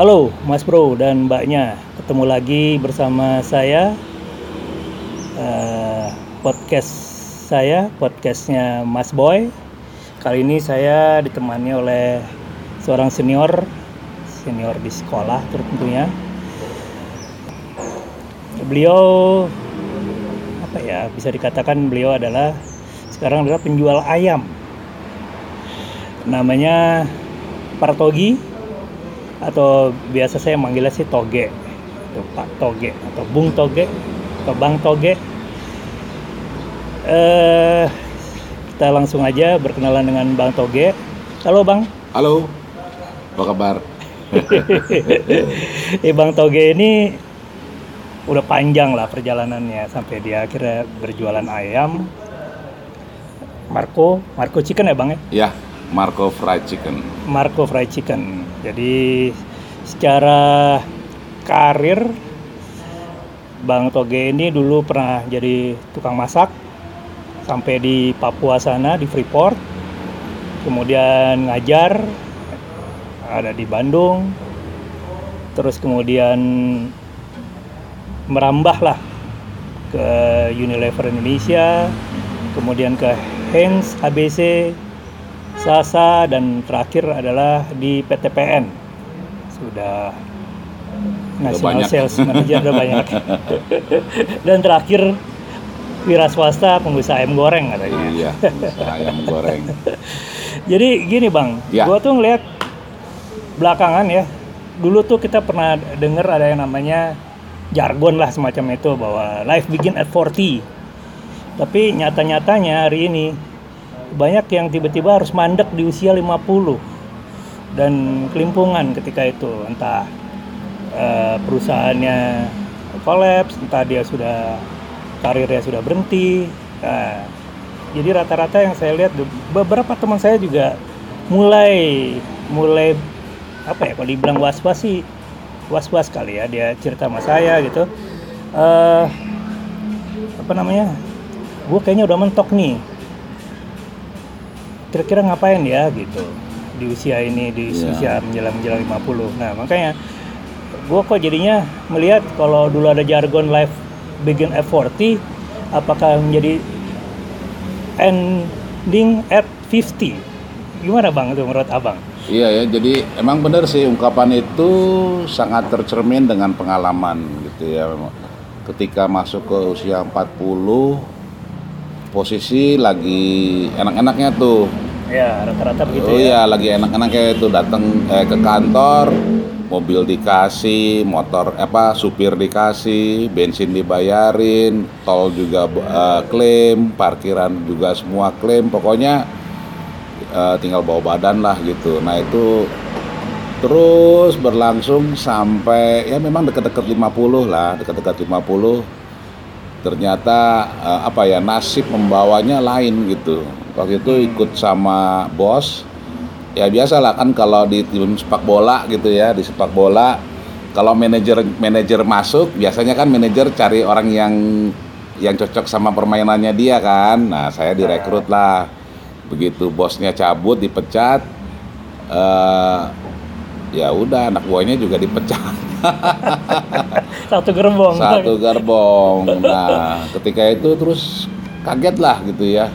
Halo Mas Bro dan Mbaknya, ketemu lagi bersama saya eh, podcast saya, podcastnya Mas Boy. Kali ini saya ditemani oleh seorang senior, senior di sekolah tentunya. Beliau apa ya bisa dikatakan beliau adalah sekarang adalah penjual ayam. Namanya Partogi atau biasa saya manggilnya sih Toge. Atau Pak Toge atau Bung Toge atau Bang Toge. Eh kita langsung aja berkenalan dengan Bang Toge. Halo Bang. Halo, apa kabar? eh Bang Toge ini udah panjang lah perjalanannya sampai dia akhirnya berjualan ayam. Marco Marco Chicken ya Bang ya? Ya, Marco Fried Chicken. Marco Fried Chicken. Jadi secara karir Bang Toge ini dulu pernah jadi tukang masak sampai di Papua sana di Freeport. Kemudian ngajar ada di Bandung. Terus kemudian merambah lah ke Unilever Indonesia, kemudian ke Heinz ABC, Sasa dan terakhir adalah di PTPN sudah National banyak. Sales Manager udah banyak dan terakhir wira swasta pengusaha ayam goreng katanya Iya, ayam goreng. jadi gini bang Ya. gua tuh ngeliat belakangan ya dulu tuh kita pernah dengar ada yang namanya jargon lah semacam itu bahwa life begin at 40 tapi nyata-nyatanya hari ini banyak yang tiba-tiba harus mandek di usia 50 dan kelimpungan ketika itu. Entah eh, perusahaannya kolaps entah dia sudah karirnya sudah berhenti. Nah, jadi rata-rata yang saya lihat beberapa teman saya juga mulai mulai apa ya kalau dibilang was-was sih was-was kali ya dia cerita sama saya gitu. Eh apa namanya gue kayaknya udah mentok nih kira-kira ngapain ya gitu di usia ini di Iya. usia menjelang menjelang 50 nah makanya gue kok jadinya melihat kalau dulu ada jargon life begin at 40 apakah menjadi ending at 50 gimana bang itu menurut abang Iya ya, jadi emang benar sih ungkapan itu sangat tercermin dengan pengalaman gitu ya. Ketika masuk ke usia 40 posisi lagi enak-enaknya tuh. ya rata-rata begitu oh ya iya, lagi enak-enaknya itu datang eh, ke kantor, mobil dikasih, motor apa supir dikasih, bensin dibayarin, tol juga eh, klaim, parkiran juga semua klaim, pokoknya eh, tinggal bawa badan lah gitu. Nah itu terus berlangsung sampai ya memang dekat-dekat 50 lah, dekat-dekat 50 ternyata eh, apa ya nasib membawanya lain gitu. Waktu itu ikut sama bos ya biasalah kan kalau di tim sepak bola gitu ya di sepak bola kalau manajer manajer masuk biasanya kan manajer cari orang yang yang cocok sama permainannya dia kan. Nah saya direkrut lah. Begitu bosnya cabut dipecat eh ya udah anak buahnya juga dipecat satu gerbong satu gerbong. Nah, ketika itu terus kaget lah gitu ya.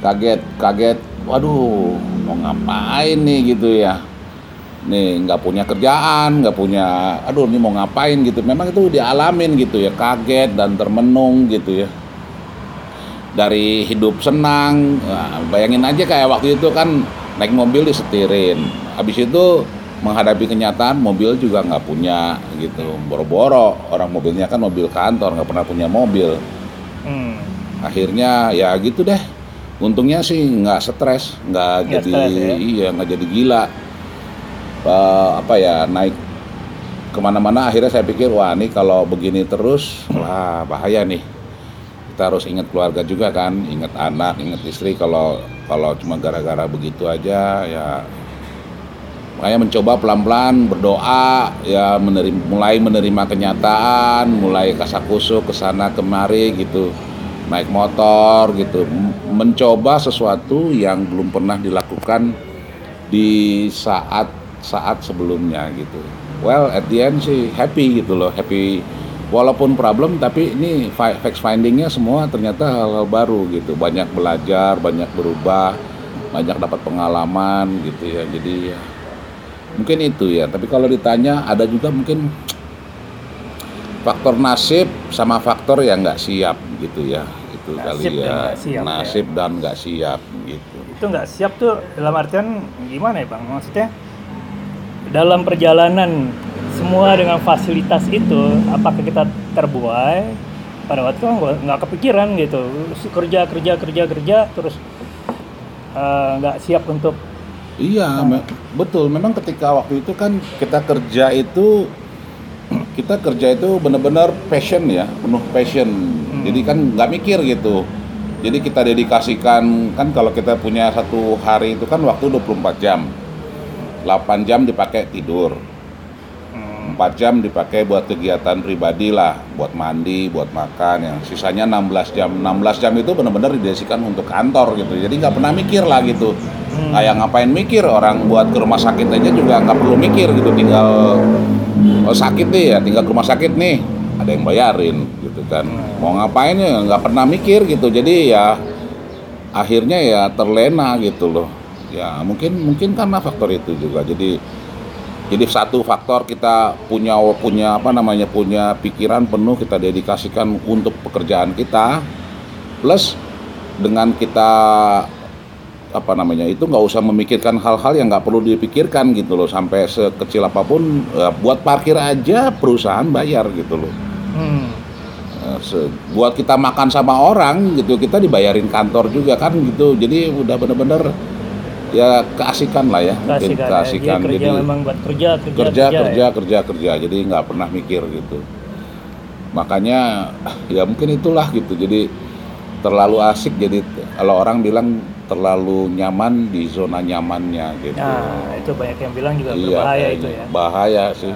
Kaget, kaget. Waduh, mau ngapain nih gitu ya. Nih nggak punya kerjaan, nggak punya. Aduh, ini mau ngapain gitu. Memang itu dialamin gitu ya, kaget dan termenung gitu ya. Dari hidup senang, nah, bayangin aja kayak waktu itu kan naik mobil disetirin. Habis itu menghadapi kenyataan mobil juga nggak punya gitu. Boro-boro orang mobilnya kan mobil kantor nggak pernah punya mobil. Hmm. akhirnya ya gitu deh. Untungnya sih nggak stres nggak jadi stres, ya? iya nggak jadi gila. Eh, apa ya naik ke mana-mana akhirnya saya pikir wah ini kalau begini terus wah bahaya nih. Kita harus ingat keluarga juga kan ingat anak ingat istri kalau kalau cuma gara-gara begitu aja ya makanya mencoba pelan-pelan berdoa ya menerima, mulai menerima kenyataan mulai kasakusuk ke sana kemari gitu naik motor gitu. Mencoba sesuatu yang belum pernah dilakukan di saat saat sebelumnya gitu. Well at the end sih happy gitu loh happy. Walaupun problem tapi ini facts findingnya semua ternyata hal-hal baru gitu. Banyak belajar banyak berubah banyak dapat pengalaman gitu ya. Jadi ya mungkin itu ya tapi kalau ditanya ada juga mungkin faktor nasib sama faktor yang nggak siap gitu ya. Itu Nasib kali dan ya. nggak siap, ya. nasib dan nggak siap gitu. Itu nggak siap tuh dalam artian gimana ya bang? Maksudnya dalam perjalanan semua dengan fasilitas itu apakah kita terbuai? Pada waktu itu nggak kepikiran gitu. Kerja kerja kerja kerja terus eh, nggak siap untuk Iya, me- betul. Memang ketika waktu itu kan kita kerja itu kita kerja itu benar-benar passion ya, penuh passion. Jadi kan nggak mikir gitu. Jadi kita dedikasikan kan kalau kita punya satu hari itu kan waktu 24 jam. 8 jam dipakai tidur. Hmm, 4 jam dipakai buat kegiatan pribadi lah, buat mandi, buat makan. Yang sisanya 16 jam. 16 jam itu benar-benar didedikasikan untuk kantor gitu. Jadi nggak pernah mikir lah gitu. Kayak ngapain mikir orang buat ke rumah sakit aja juga nggak perlu mikir gitu. Tinggal oh, sakit nih ya, tinggal ke rumah sakit nih ada yang bayarin gitu kan. Mau ngapain ya nggak pernah mikir gitu. Jadi ya akhirnya ya terlena gitu loh. Ya mungkin mungkin karena faktor itu juga. Jadi jadi satu faktor kita punya punya apa namanya punya pikiran penuh kita dedikasikan untuk pekerjaan kita. Plus dengan kita apa namanya itu nggak usah memikirkan hal-hal yang nggak perlu dipikirkan gitu loh. Sampai sekecil apa pun eh, buat parkir aja perusahaan bayar gitu loh. Hmm, se- buat kita makan sama orang gitu kita dibayarin kantor juga kan gitu. Jadi udah bener-bener ya keasikan lah ya mungkin keasikan, ya. keasikan. kerja jadi memang buat kerja kerja kerja kerja, kerja ya. kerja kerja. Jadi nggak pernah mikir gitu. Makanya ya mungkin itulah gitu. Jadi terlalu asik. Jadi kalau orang bilang terlalu nyaman di zona nyamannya gitu. Nah itu banyak yang bilang juga Iya, berbahaya kayaknya. itu ya. Bahaya sih.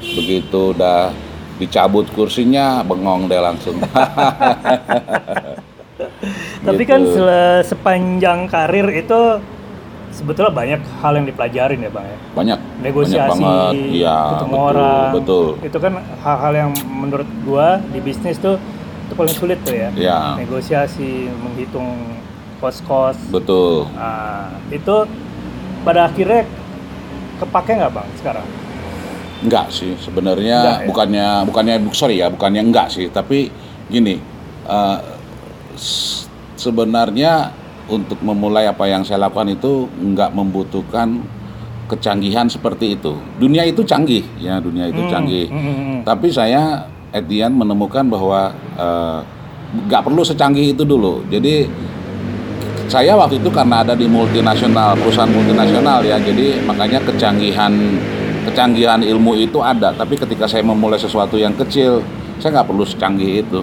Begitu udah dicabut kursinya bengong deh langsung. Tapi Gitu. kan sepanjang karir itu sebetulnya banyak hal yang dipelajarin ya bang ya. banyak Negosiasi, banyak iya ketemu betul orang. betul Itu kan hal-hal yang menurut gua di bisnis tuh itu paling sulit tuh ya. ya Negosiasi, menghitung kos-kos. betul Nah, itu pada akhirnya kepake nggak bang sekarang? Enggak sih Enggak, sebenarnya ya? bukannya bukannya sorry ya bukannya enggak sih tapi gini eh, s- sebenarnya untuk memulai apa yang saya lakukan itu enggak membutuhkan kecanggihan seperti itu. Dunia itu canggih ya dunia itu Hmm, canggih. hmm, hmm, hmm. tapi saya end menemukan bahwa eh, nggak perlu secanggih itu dulu. Jadi saya waktu itu karena ada di multinasional perusahaan multinasional ya. Jadi makanya kecanggihan kecanggihan ilmu itu ada. Tapi ketika saya memulai sesuatu yang kecil saya nggak perlu secanggih itu.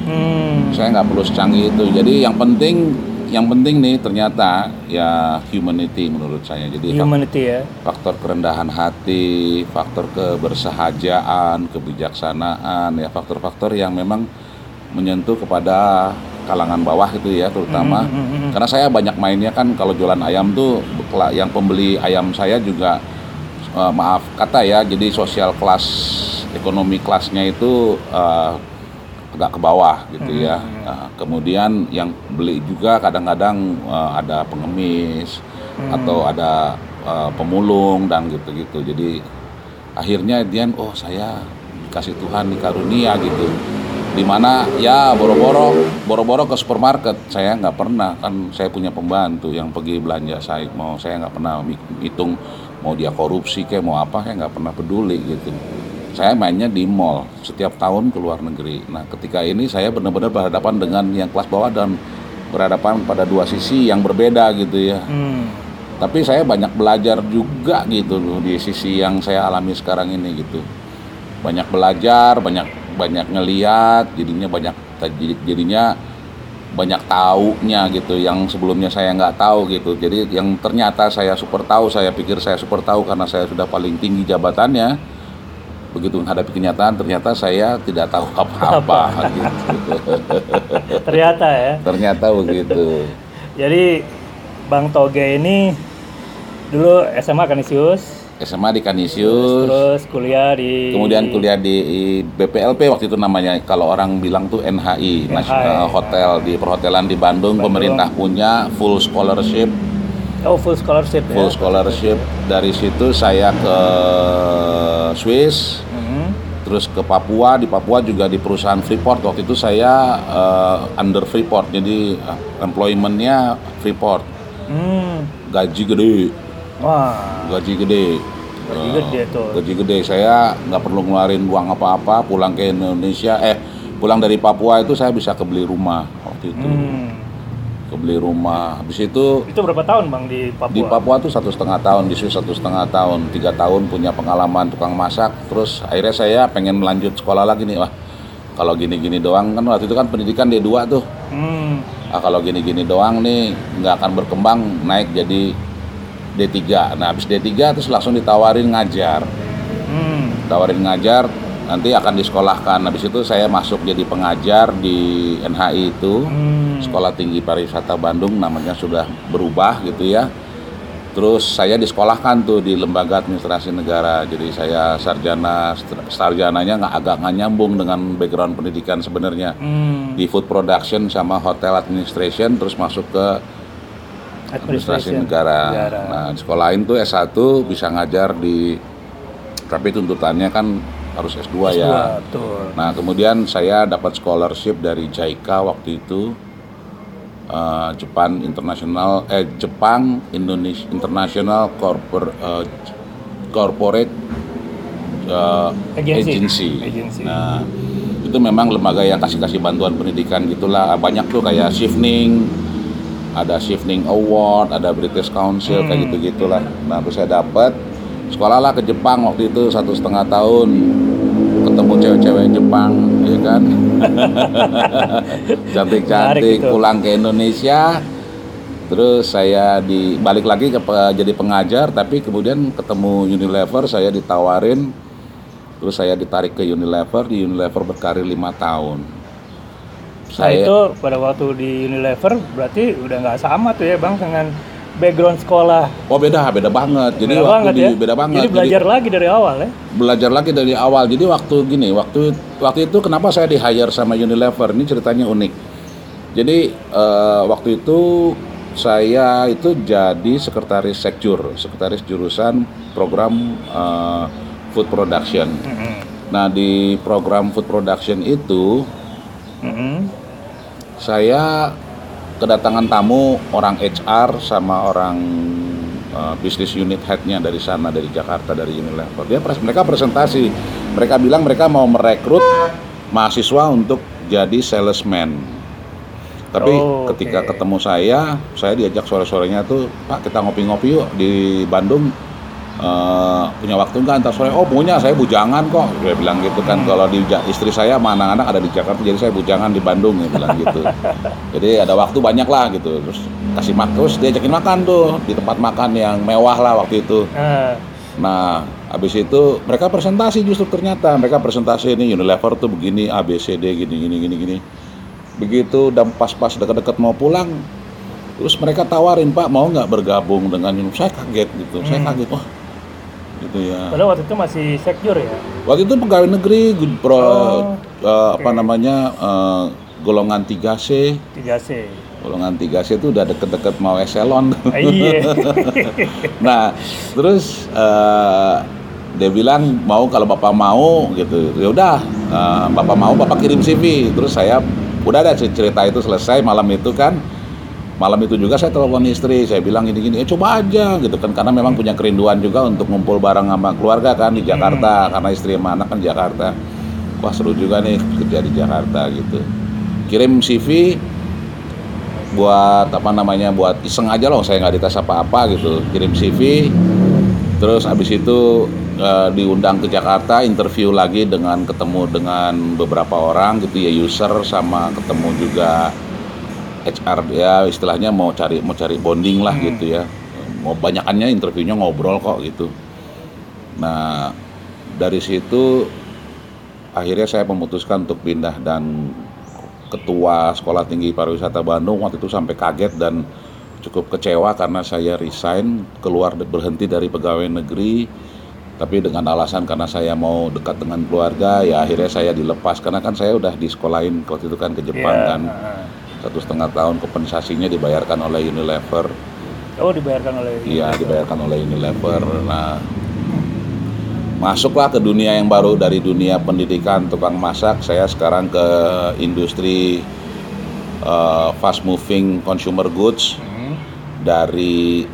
Hmm. saya nggak perlu secanggih itu. Jadi yang penting yang penting nih ternyata ya humanity menurut saya. Jadi Humanity ya. faktor kerendahan hati faktor kebersahajaan kebijaksanaan ya faktor-faktor yang memang menyentuh kepada kalangan bawah itu ya terutama. Hmm, hmm, karena saya banyak mainnya kan kalau jualan ayam tuh yang pembeli ayam saya juga eh, maaf kata ya jadi sosial kelas ekonomi kelasnya itu eh, agak ke bawah gitu ya. Nah, kemudian yang beli juga kadang-kadang eh, ada pengemis atau ada eh, pemulung dan gitu-gitu. Jadi akhirnya dia oh saya dikasih Tuhan dikarunia gitu. Di mana ya boro-boro boro-boro ke supermarket. Saya nggak pernah kan saya punya pembantu yang pergi belanja saya mau saya nggak pernah hitung mau dia korupsi kayak mau apa saya nggak pernah peduli gitu saya mainnya di mall setiap tahun ke luar negeri. Nah ketika ini saya benar-benar berhadapan dengan yang kelas bawah dan berhadapan pada dua sisi yang berbeda gitu ya. Hmm. tapi saya banyak belajar juga gitu loh di sisi yang saya alami sekarang ini gitu. Banyak belajar banyak banyak ngeliat jadinya banyak jadi- jadinya banyak taunya gitu yang sebelumnya saya nggak tahu gitu. Jadi yang ternyata saya super tahu saya pikir saya super tahu karena saya sudah paling tinggi jabatannya begitu menghadapi kenyataan ternyata saya tidak tahu apa-apa gitu Ternyata ya. ternyata begitu Jadi Bang Toge ini dulu SMA Kanisius, SMA di Kanisius. Terus kuliah di Kemudian kuliah di BPLP waktu itu namanya kalau orang bilang tuh NHI, National Hotel di perhotelan di Bandung, Bandung. pemerintah punya full scholarship, Oh, full scholarship ya. full scholarship. Dari situ saya ke Swiss, Mhm. terus ke Papua. Di Papua juga di perusahaan Freeport. Waktu itu saya eh, under Freeport, jadi eh, employmentnya Freeport. Hmm. Gaji gede, Wah. gaji gede. Gaji Eh, gede tuh. Gaji gede. Saya nggak perlu ngeluarin uang apa-apa. Pulang ke Indonesia, eh pulang dari Papua itu saya bisa kebeli rumah waktu itu. Hmm. Kebeli rumah. Habis itu Itu berapa tahun Bang di Papua? di Papua tuh satu setengah tahun, di Swiss satu setengah tahun, tiga tahun punya pengalaman tukang masak. Terus akhirnya saya pengen melanjut sekolah lagi nih, wah kalau gini-gini doang kan waktu itu kan pendidikan D2 tuh. Hmm. Ah, kalau gini-gini doang nih nggak akan berkembang naik jadi D3. Nah habis D3 terus langsung ditawarin ngajar, Hmm. tawarin ngajar nanti akan disekolahkan. Habis itu saya masuk jadi pengajar di NHI itu. Hmm. Sekolah Tinggi Pariwisata Bandung namanya sudah berubah gitu ya. Terus saya disekolahkan tuh di Lembaga Administrasi Negara. Jadi saya sarjana sarjananya nggak agak nggak nyambung dengan background pendidikan sebenarnya Hmm. di food production sama hotel administration terus masuk ke administrasi negara. Nah, di sekolah lain tuh S1 bisa ngajar di tapi tuntutannya kan harus S2, ya. Betul. Nah, kemudian saya dapat scholarship dari JICA waktu itu eh, Jepang International eh Jepang Indonesia International Corpor, eh, Corporate eh, Agency. Agency. Agency. Nah, itu memang lembaga yang kasih-kasih bantuan pendidikan gitulah. Banyak tuh kayak shifting, ada shifting award, ada British Council kayak Hmm. gitu-gitulah. Nah, terus saya dapat sekolah lah ke Jepang waktu itu satu setengah tahun. Ketemu cewek-cewek Jepang ya kan? Cantik-cantik pulang ke Indonesia. Terus saya di balik lagi ke jadi pengajar tapi kemudian ketemu Unilever saya ditawarin. Terus saya ditarik ke Unilever di Unilever berkarir lima tahun. Nah itu pada waktu di Unilever berarti udah nggak sama tuh ya Bang dengan background sekolah. oh beda beda banget jadi beda waktu banget di ya. beda banget Jadi belajar lagi dari awal ya. belajar lagi dari awal. Jadi waktu gini, waktu waktu itu kenapa saya di hire sama Unilever? Ini ceritanya unik. Jadi eh, waktu itu saya itu jadi sekretaris sekjur, sekretaris jurusan program eh, food production. Mhm. Nah di program food production itu Mhm. saya kedatangan tamu orang HR sama orang uh, bisnis unit headnya dari sana dari Jakarta dari Unilever. Dia pres- mereka presentasi, mereka bilang mereka mau merekrut mahasiswa untuk jadi salesman. Tapi Oh, ketika ketemu saya, saya diajak sore-sorenya tuh, Pak kita ngopi-ngopi yuk di Bandung. Eh, punya waktu nggak antar sore? Oh punya, saya bujangan kok. Dia bilang gitu kan. Kalau di istri saya sama anak-anak ada di Jakarta, jadi saya bujangan di Bandung. Dia bilang gitu. jadi ada waktu banyak lah gitu. Terus kasih makan, terus diajakin makan tuh di tempat makan yang mewah lah waktu itu. Nah, Nah, habis itu mereka presentasi justru ternyata mereka presentasi ini Unilever tuh begini A B C D gini gini gini gini. Begitu dan pas-pas deket-deket mau pulang, terus mereka tawarin Pak mau nggak bergabung dengan? Saya kaget gitu, saya Hmm. kaget wah gitu ya. padahal waktu itu masih secure ya. Waktu itu pegawai negeri pro, Oh, eh, apa oke. namanya eh, golongan 3C, 3C. golongan 3C itu udah deket-deket mau eselon. Ah, iya. Nah, terus eh, dia bilang mau kalau bapak mau gitu. Ya udah, eh, bapak mau bapak kirim CV. Terus saya udah ada cerita itu selesai malam itu kan. Malam itu juga saya telepon istri, saya bilang gini-gini, eh coba aja gitu kan karena memang punya kerinduan juga untuk ngumpul bareng sama keluarga kan di Jakarta karena istri sama anak kan di Jakarta. Wah seru juga nih kerja di Jakarta gitu. Kirim CV, buat apa namanya buat iseng aja loh saya nggak dites apa-apa gitu kirim CV terus habis itu eh, diundang ke Jakarta interview lagi dengan ketemu dengan beberapa orang gitu ya user sama ketemu juga HR ya istilahnya mau cari mau cari bonding lah Hmm. gitu ya. Mau banyakannya interviewnya ngobrol kok gitu. Nah dari situ akhirnya saya memutuskan untuk pindah dan ketua sekolah tinggi pariwisata Bandung waktu itu sampai kaget dan cukup kecewa karena saya resign keluar berhenti dari pegawai negeri. Tapi dengan alasan karena saya mau dekat dengan keluarga ya akhirnya saya dilepas. Karena kan saya udah di sekolahin waktu itu kan ke Jepang Iya, kan. Satu setengah tahun kompensasinya dibayarkan oleh Unilever Oh dibayarkan oleh iya dibayarkan oleh Unilever nah masuklah ke dunia yang baru dari dunia pendidikan tukang masak saya sekarang ke industri uh, fast moving consumer goods Hmm. dari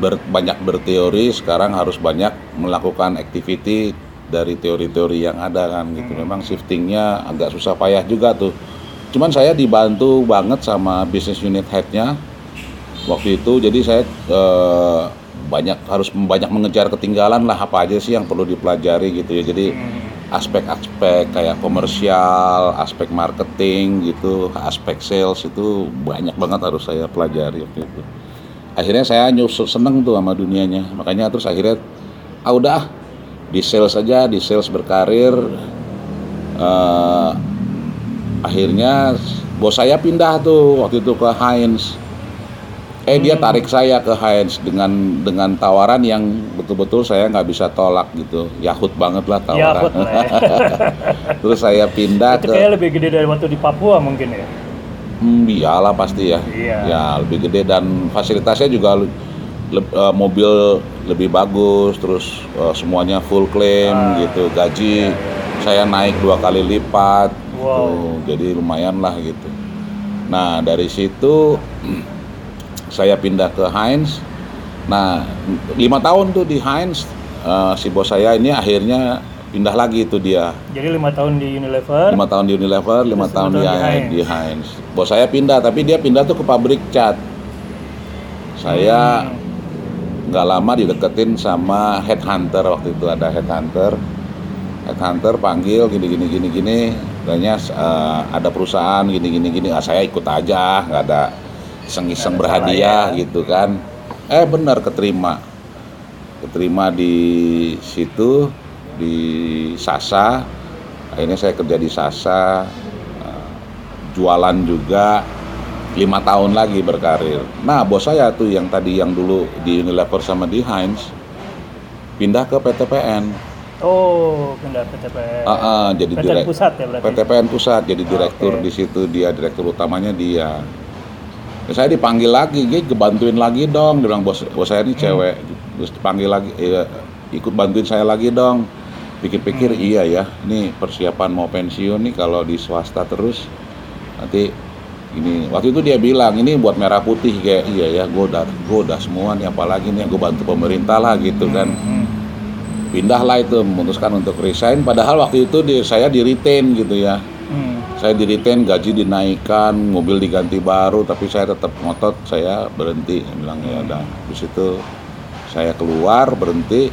ber- banyak berteori sekarang harus banyak melakukan activity dari teori-teori yang ada kan gitu. Memang shiftingnya agak susah payah juga tuh. Cuman saya dibantu banget sama business unit headnya waktu itu. Jadi saya eh, banyak harus banyak mengejar ketinggalan lah apa aja sih yang perlu dipelajari gitu ya. Jadi aspek-aspek kayak komersial, aspek marketing gitu, aspek sales itu banyak banget harus saya pelajari waktu itu. Akhirnya saya nyusul seneng tuh sama dunianya, makanya terus akhirnya ah udah di sales aja, di sales berkarir. Eh, akhirnya bos saya pindah tuh waktu itu ke Heinz. Eh dia tarik saya ke Heinz dengan dengan tawaran yang betul-betul saya nggak bisa tolak gitu. Yahut banget lah tawaran. Yahut lah ya. Terus saya pindah Itu ke kayaknya lebih gede dari waktu di Papua mungkin ya. Hmm, iyalah pasti ya. Iya. Ya lebih gede dan fasilitasnya juga le- eh, mobil lebih bagus, terus eh, semuanya full claim Ah, gitu, gaji saya naik dua kali lipat, Wow. jadi lumayan lah gitu. Nah dari situ saya pindah ke Heinz. Nah lima tahun tuh di Heinz eh, si bos saya ini akhirnya pindah lagi itu dia Jadi lima tahun di Unilever. lima tahun di Unilever, lima tahun tahun di Heinz. di Heinz. Bos saya pindah, tapi dia pindah tuh ke pabrik cat. Saya Hmm. nggak lama dideketin sama headhunter waktu itu ada headhunter. Headhunter panggil gini gini gini gini, kayaknya eh, ada perusahaan gini gini gini. Ah, saya ikut aja, nggak ada iseng-iseng berhadiah ya. gitu kan. Eh benar keterima, keterima di situ di Sasa. Akhirnya saya kerja di Sasa, eh, jualan juga lima tahun lagi berkarir. Nah bos saya tuh yang tadi yang dulu di Unilever sama di Heinz pindah ke PTPN. Oh, pindah PTPN. Ah, ah, jadi PTPN direk- pusat ya berarti. PTPN pusat jadi direktur Oke. di situ dia direktur utamanya dia. Ya, saya dipanggil lagi, dia kebantuin lagi dong. Dia bilang bos, bos saya ini Hmm. cewek, terus dipanggil lagi, "Iya, ikut bantuin saya lagi dong. Pikir-pikir Hmm. iya ya, ini persiapan mau pensiun nih kalau di swasta terus nanti ini waktu itu dia bilang ini buat merah putih kayak iya ya gue udah gue udah semua nih apalagi nih gue bantu pemerintah lah gitu kan Hmm. Pindahlah itu memutuskan untuk resign. Padahal waktu itu di, saya di retain gitu ya. Hmm. saya di retain gaji dinaikkan mobil diganti baru tapi saya tetap ngotot saya berhenti. Saya bilang ya udah. Habis itu saya keluar berhenti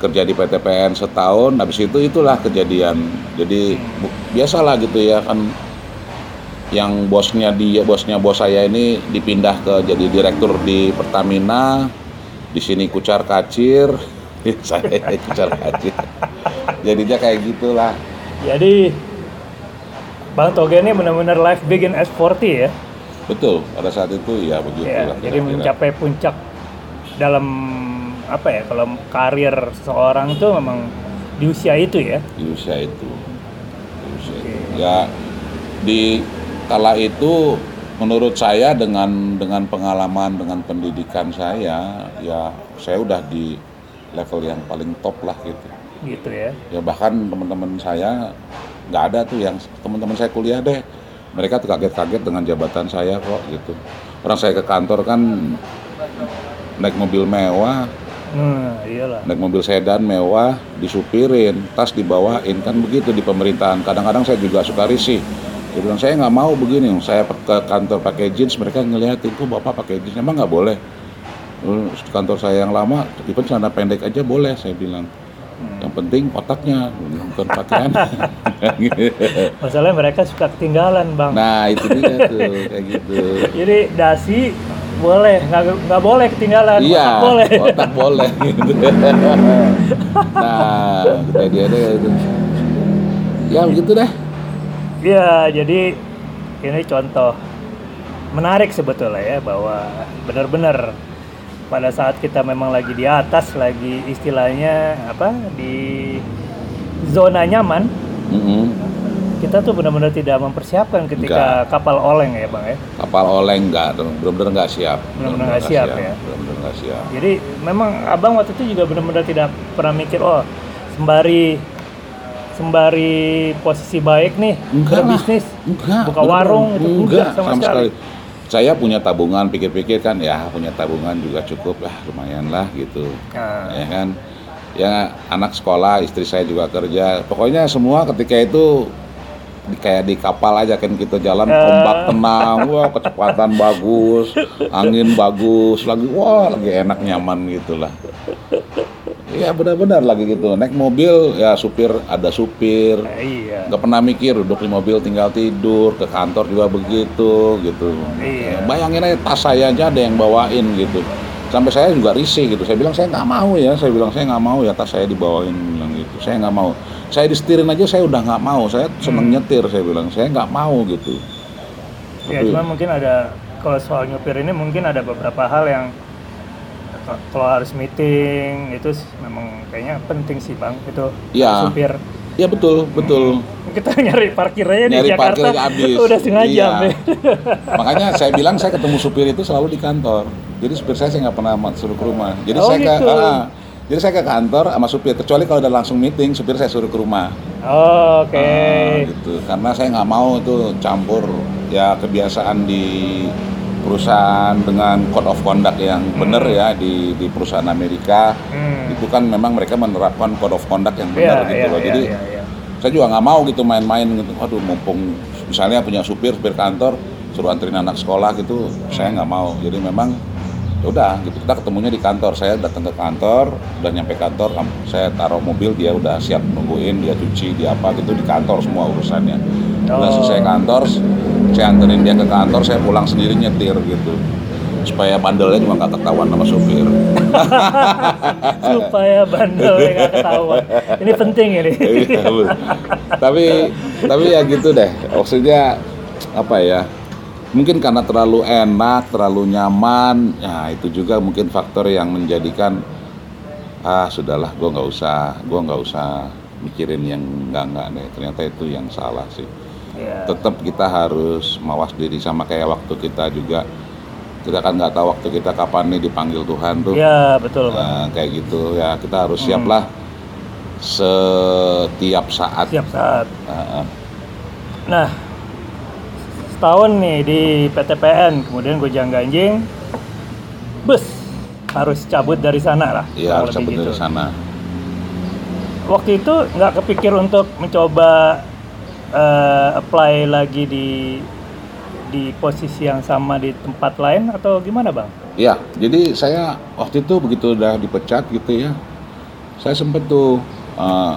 kerja di PTPN setahun. Habis itu itulah kejadian. Jadi bu- biasalah gitu ya kan. Yang bosnya dia bosnya bos saya ini dipindah ke jadi direktur di Pertamina. Di sini kucar kacir saya kucar kacir jadinya kayak gitulah Jadi Bang Toge ini benar-benar life begin at 40 ya. Betul, pada saat itu ya begitu Ya, lah jadi kira-kira. mencapai puncak dalam apa ya kalau karir seorang itu memang di usia itu ya. di usia itu. Di usia Oke. itu. Ya di kala itu menurut saya dengan dengan pengalaman dengan pendidikan saya ya saya udah di level yang paling top lah gitu. Gitu ya. Ya bahkan teman-teman saya nggak ada tuh yang teman-teman saya kuliah deh mereka tuh kaget-kaget dengan jabatan saya kok gitu. Orang saya ke kantor kan naik mobil mewah, Nah, iyalah. naik mobil sedan mewah disupirin tas dibawain kan begitu di pemerintahan kadang-kadang saya juga suka risih dia bilang saya nggak mau begini saya ke kantor pakai jeans mereka ngeliatin kok bapak pakai jeans emang nggak boleh kantor saya yang lama even celana pendek aja boleh saya bilang. Yang penting otaknya bukan pakaian. Masalahnya mereka suka ketinggalan, Bang. nah itu dia tuh kayak gitu. Jadi dasi boleh, nggak nggak boleh ketinggalan. iya otak boleh. otak boleh. Gitu. Nah kejadiannya itu ya begitu deh. Iya, jadi ini contoh menarik sebetulnya ya bahwa benar-benar pada saat kita memang lagi di atas lagi istilahnya apa di zona nyaman Mm-mm. kita tuh benar-benar tidak mempersiapkan ketika kapal oleng ya bang ya? Kapal oleng nggak tuh benar-benar nggak siap. Benar-benar nggak siap, ya. benar-benar nggak siap. Jadi memang abang waktu itu juga benar-benar tidak pernah mikir oh sembari sembari posisi baik nih Enggak berbisnis enggak buka warung gitu enggak, sama, sekali. Saya punya tabungan pikir-pikir kan ya punya tabungan juga cukup lah lumayan lah gitu. Nah, ya kan? Ya anak sekolah istri saya juga kerja. Pokoknya semua ketika itu di- kayak di kapal aja kan kita jalan Eh. ombak tenang wah kecepatan bagus angin bagus lagi wah lagi enak nyaman gitulah Iya benar-benar lagi gitu. Naik mobil ya supir ada supir. Iya. Nggak pernah mikir duduk di mobil tinggal tidur ke kantor juga begitu gitu. Iya. Ya, bayangin aja tas saya aja ada yang bawain gitu. Sampai saya juga risih gitu. Saya bilang saya nggak mau ya. Saya bilang saya nggak mau ya tas saya dibawain. Bilang gitu. Saya nggak mau. Saya disetirin aja saya udah nggak mau. Saya seneng nyetir saya bilang. Saya nggak mau gitu. Ya Tapi- cuma mungkin ada kalau soal nyupir ini mungkin ada beberapa hal yang kalau harus meeting itu memang kayaknya penting sih bang itu Iya. supir ya betul betul kita nyari parkir aja di Nyari Jakarta parkir habis. udah setengah Iya. jam ya. makanya saya bilang saya ketemu supir itu selalu di kantor jadi supir saya saya nggak pernah suruh ke rumah jadi Oh, saya ke gitu. ah, jadi saya ke kantor sama supir kecuali kalau udah langsung meeting supir saya suruh ke rumah Oh, oke Ah, gitu karena saya nggak mau tuh campur ya kebiasaan di perusahaan dengan code of conduct yang benar ya di di perusahaan Amerika Hmm. itu kan memang mereka menerapkan code of conduct yang benar gitu iya, loh. iya, jadi iya, iya. saya juga nggak mau gitu main-main gitu. Waduh mumpung misalnya punya supir supir kantor suruh anterin anak sekolah gitu saya nggak mau. Jadi memang udah gitu. Kita ketemunya di kantor. Saya datang ke kantor udah nyampe kantor saya taruh mobil dia udah siap nungguin dia cuci dia apa gitu. Di kantor semua urusannya. Udah Oh. selesai kantor saya anterin dia ke kantor saya pulang sendiri nyetir gitu. Supaya bandelnya juga nggak ketahuan sama supir. Supaya bandelnya nggak ketahuan. Ini penting ini. Iya, tapi tapi ya gitu deh. Maksudnya apa ya mungkin karena terlalu enak terlalu nyaman ya itu juga mungkin faktor yang menjadikan ah sudahlah gue nggak usah gue nggak usah mikirin yang enggak deh ternyata itu yang salah sih. Ya. tetap kita harus mawas diri sama kayak waktu kita juga. Kita kan nggak tahu waktu kita kapan nih dipanggil Tuhan tuh. Ya betul Nah, kayak gitu ya kita harus siap lah setiap saat. Siap saat. Heeh. Nah, setahun nih di PTPN, kemudian gue ganjing, bus harus cabut dari sana lah. Iya harus cabut dari gitu. sana. Waktu itu nggak kepikir untuk mencoba eh, apply lagi di di posisi yang sama di tempat lain atau gimana bang? Iya, jadi saya waktu itu begitu udah dipecat gitu ya, saya sempet tuh eh,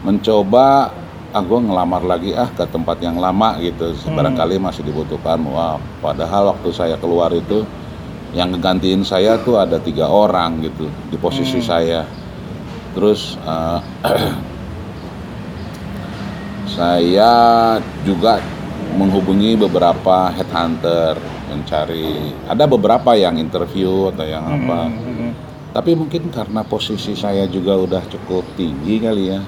mencoba ah gue ngelamar lagi ah ke tempat yang lama gitu, Hmm. barangkali masih dibutuhkan. Wah, padahal waktu saya keluar itu yang ngegantiin saya tuh ada tiga orang gitu di posisi Hmm. saya. Terus eh, saya juga menghubungi beberapa headhunter mencari ada beberapa yang interview atau yang apa Hmm, hmm, hmm. tapi mungkin karena posisi saya juga udah cukup tinggi kali ya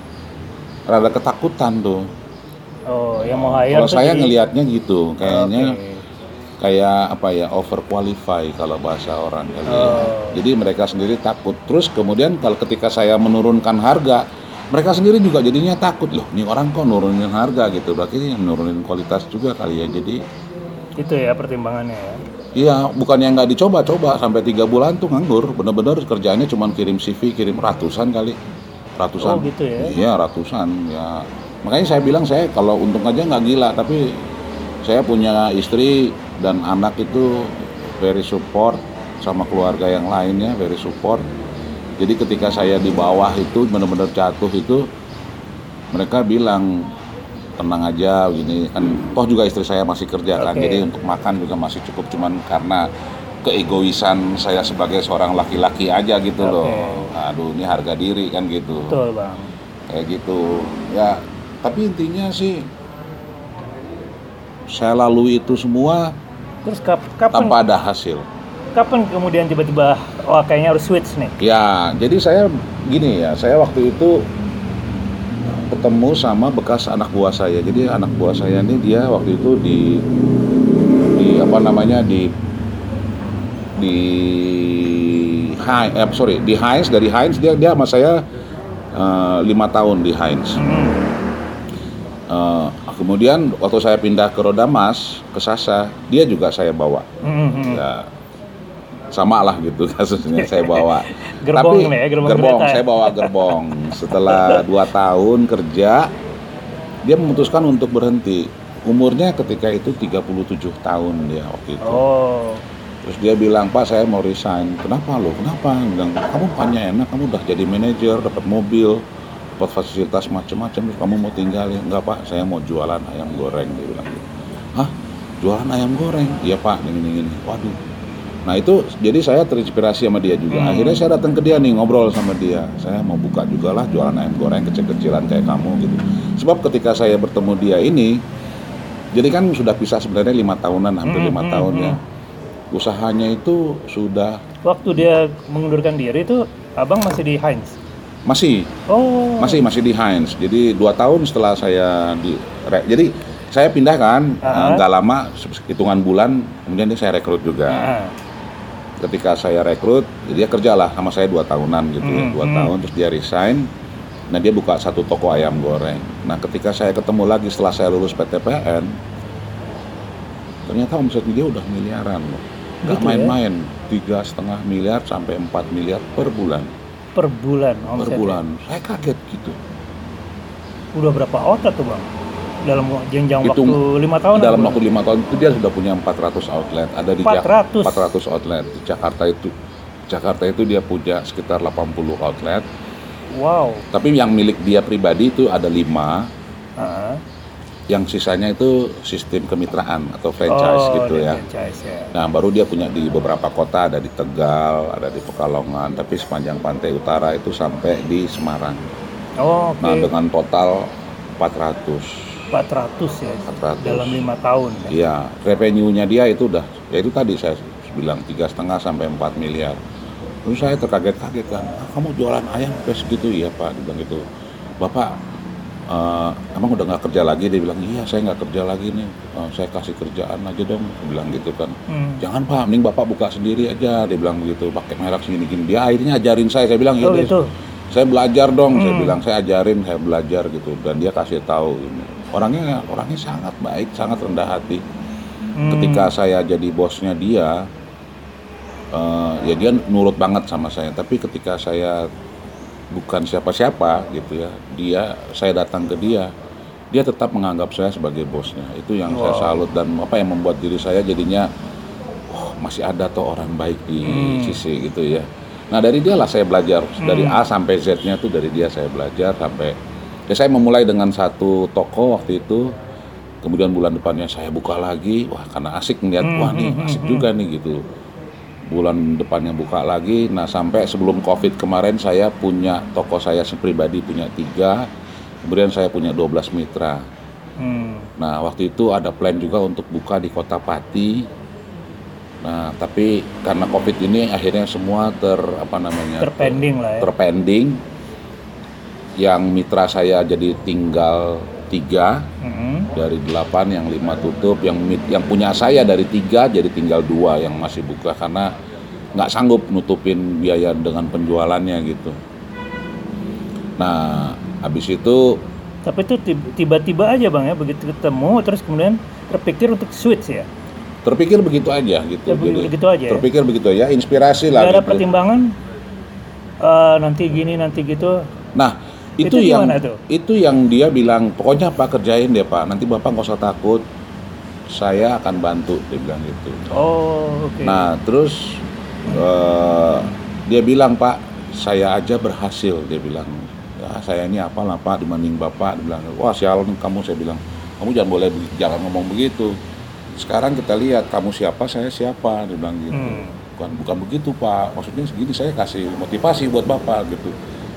rada ketakutan tuh Oh, yang mau hire kalau saya jadi- ngelihatnya gitu kayaknya Oke. kayak apa ya over qualify kalau bahasa orang kali ya. Oh. Jadi mereka sendiri takut. Terus kemudian kalau ketika saya menurunkan harga, mereka sendiri juga jadinya takut loh. Ini orang kok nurunin harga gitu, berarti ini nurunin kualitas juga kali ya. Jadi Itu ya pertimbangannya ya. iya bukan yang nggak dicoba-coba sampai tiga bulan tuh nganggur. Bener-bener kerjaannya cuma kirim CV, kirim ratusan kali, ratusan. Oh, gitu ya? Iya ratusan ya. Makanya saya bilang saya kalau untung aja nggak gila, tapi saya punya istri dan anak itu very support sama keluarga yang lainnya very support. Jadi ketika saya di bawah itu benar-benar jatuh itu mereka bilang tenang aja gini kan toh juga istri saya masih kerja kan Oke. jadi untuk makan juga masih cukup cuman karena keegoisan saya sebagai seorang laki-laki aja gitu loh Oke. aduh ini harga diri kan gitu Betul bang. kayak gitu ya tapi intinya sih saya lalui itu semua Terus kap- kapan tanpa ada hasil. kapan kemudian tiba-tiba wah kayaknya harus switch nih? Ya, jadi saya gini ya, saya waktu itu ketemu sama bekas anak buah saya. Jadi anak buah saya ini dia waktu itu di di apa namanya di di Heinz, eh, sorry di Heinz dari Heinz dia dia sama saya eh, lima tahun di Heinz. Hmm. Eh, kemudian waktu saya pindah ke Rodamas ke Sasa, dia juga saya bawa. Hmm. Ya, sama lah gitu kasusnya saya bawa. Gerbong nih ya, gerbong kereta ya? saya bawa gerbong. Setelah dua tahun kerja, dia memutuskan untuk berhenti. Umurnya ketika itu 37 tahun dia waktu itu. Oh. Terus dia bilang, Pak saya mau resign. Kenapa lo? Kenapa? Dia bilang, kamu bukannya enak, kamu udah jadi manajer, dapat mobil, dapat fasilitas macam-macam. Terus kamu mau tinggal ya? Enggak Pak, saya mau jualan ayam goreng. Dia bilang gitu. Hah? Jualan ayam goreng? Iya Pak, gini gini. Waduh. Nah itu jadi saya terinspirasi sama dia juga. Hmm. Akhirnya saya datang ke dia nih ngobrol sama dia. Saya mau buka juga lah jualan ayam goreng kecil-kecilan kayak kamu gitu. Sebab ketika saya bertemu dia ini, jadi kan sudah pisah sebenarnya lima tahunan, hampir Hmm, lima hmm, tahun ya. Hmm. Usahanya itu sudah Waktu dia mengundurkan diri itu abang masih di Heinz. masih Oh. masih masih di Heinz. Jadi dua tahun setelah saya di jadi saya pindah kan eh, nggak lama hitungan bulan kemudian dia saya rekrut juga. Ah. Ketika saya rekrut dia kerjalah sama saya dua tahunan gitu ya Hmm, dua hmm. tahun terus dia resign. Nah dia buka satu toko ayam goreng. Nah ketika saya ketemu lagi setelah saya lulus PTPN, ternyata omsetnya dia udah miliaran loh. Nggak Gitu ya? main-main, tiga setengah miliar sampai 4 miliar per bulan. Per bulan Per omsetnya. bulan. Saya kaget gitu. Udah berapa outlet tuh bang? Dalam jenjang Hitung waktu lima tahun. Dalam waktu lima tahun itu dia sudah punya 400 outlet. Ada di Jak- 400? 400 outlet di Jakarta itu. Jakarta itu dia punya sekitar 80 outlet. Wow. Tapi yang milik dia pribadi itu ada lima. Ah. Yang sisanya itu sistem kemitraan atau franchise oh, gitu ya. Franchise ya. Nah, baru dia punya di beberapa kota, ada di Tegal, ada di Pekalongan, tapi sepanjang pantai utara itu sampai di Semarang. Oh, oke. Nah, dengan total 400. 400 ya. 400. Dalam lima tahun. Ya. Iya, revenue-nya dia itu udah, ya itu tadi saya bilang tiga setengah sampai 4 miliar. Terus saya terkaget-kaget kan, "Ah, kamu jualan ayam sampai segitu ya Pak, dia bilang gitu. Bapak, eh, emang udah nggak kerja lagi? Dia bilang, iya saya nggak kerja lagi nih, Eh, saya kasih kerjaan aja dong, dia bilang gitu kan. Hmm. Jangan Pak, mending Bapak buka sendiri aja, dia bilang begitu, pakai merek segini-gini. Dia akhirnya ajarin saya, saya bilang, Oh "Iya, gitu. saya belajar dong, saya Hmm. bilang saya ajarin, saya belajar gitu, dan dia kasih tahu. Orangnya orangnya sangat baik, sangat rendah hati. Hmm. Ketika saya jadi bosnya dia, eh, ya dia nurut banget sama saya. Tapi ketika saya bukan siapa-siapa gitu ya, dia saya datang ke dia, dia tetap menganggap saya sebagai bosnya. Itu yang saya Wow. salut dan apa yang membuat diri saya jadinya, oh masih ada tuh orang baik di Hmm. sisi gitu ya. Nah dari dia lah saya belajar dari Hmm. A sampai Z-nya tuh dari dia saya belajar sampai ya saya memulai dengan satu toko waktu itu kemudian bulan depannya saya buka lagi wah karena asik ngeliat Hmm, wah nih hmm, asik hmm, juga nih gitu bulan depannya buka lagi nah sampai sebelum covid kemarin saya punya toko saya pribadi punya tiga kemudian saya punya 12 mitra Hmm. Nah, waktu itu ada plan juga untuk buka di Kota Pati. Nah, tapi karena Covid ini akhirnya semua ter apa namanya? Terpending lah ya. Terpending. Yang mitra saya jadi tinggal tiga Hmm. dari delapan, yang lima tutup, yang yang punya saya dari tiga jadi tinggal dua yang masih buka karena nggak sanggup nutupin biaya dengan penjualannya gitu. Nah, habis itu Tapi itu tib- tiba-tiba aja bang ya begitu ketemu terus kemudian terpikir untuk switch ya. terpikir begitu aja gitu. Ya, begitu- begitu aja ya? Terpikir begitu ya, inspirasi Gak lah. ada gitu. pertimbangan eh, nanti gini nanti gitu. Nah, itu, Itu yang tuh? itu yang dia bilang, pokoknya Pak kerjain deh Pak. Nanti Bapak nggak usah takut. Saya akan bantu, dia bilang gitu. Oh oke. Nah, terus eh, dia bilang Pak, saya aja berhasil, dia bilang. Ya, saya ini apalah Pak dibanding Bapak, dia bilang. Wah, sialan kamu, saya bilang. Kamu jangan boleh jangan ngomong begitu. Sekarang kita lihat kamu siapa, saya siapa, dia bilang gitu. Hmm. Bukan bukan begitu Pak. Maksudnya segini saya kasih motivasi buat Bapak gitu.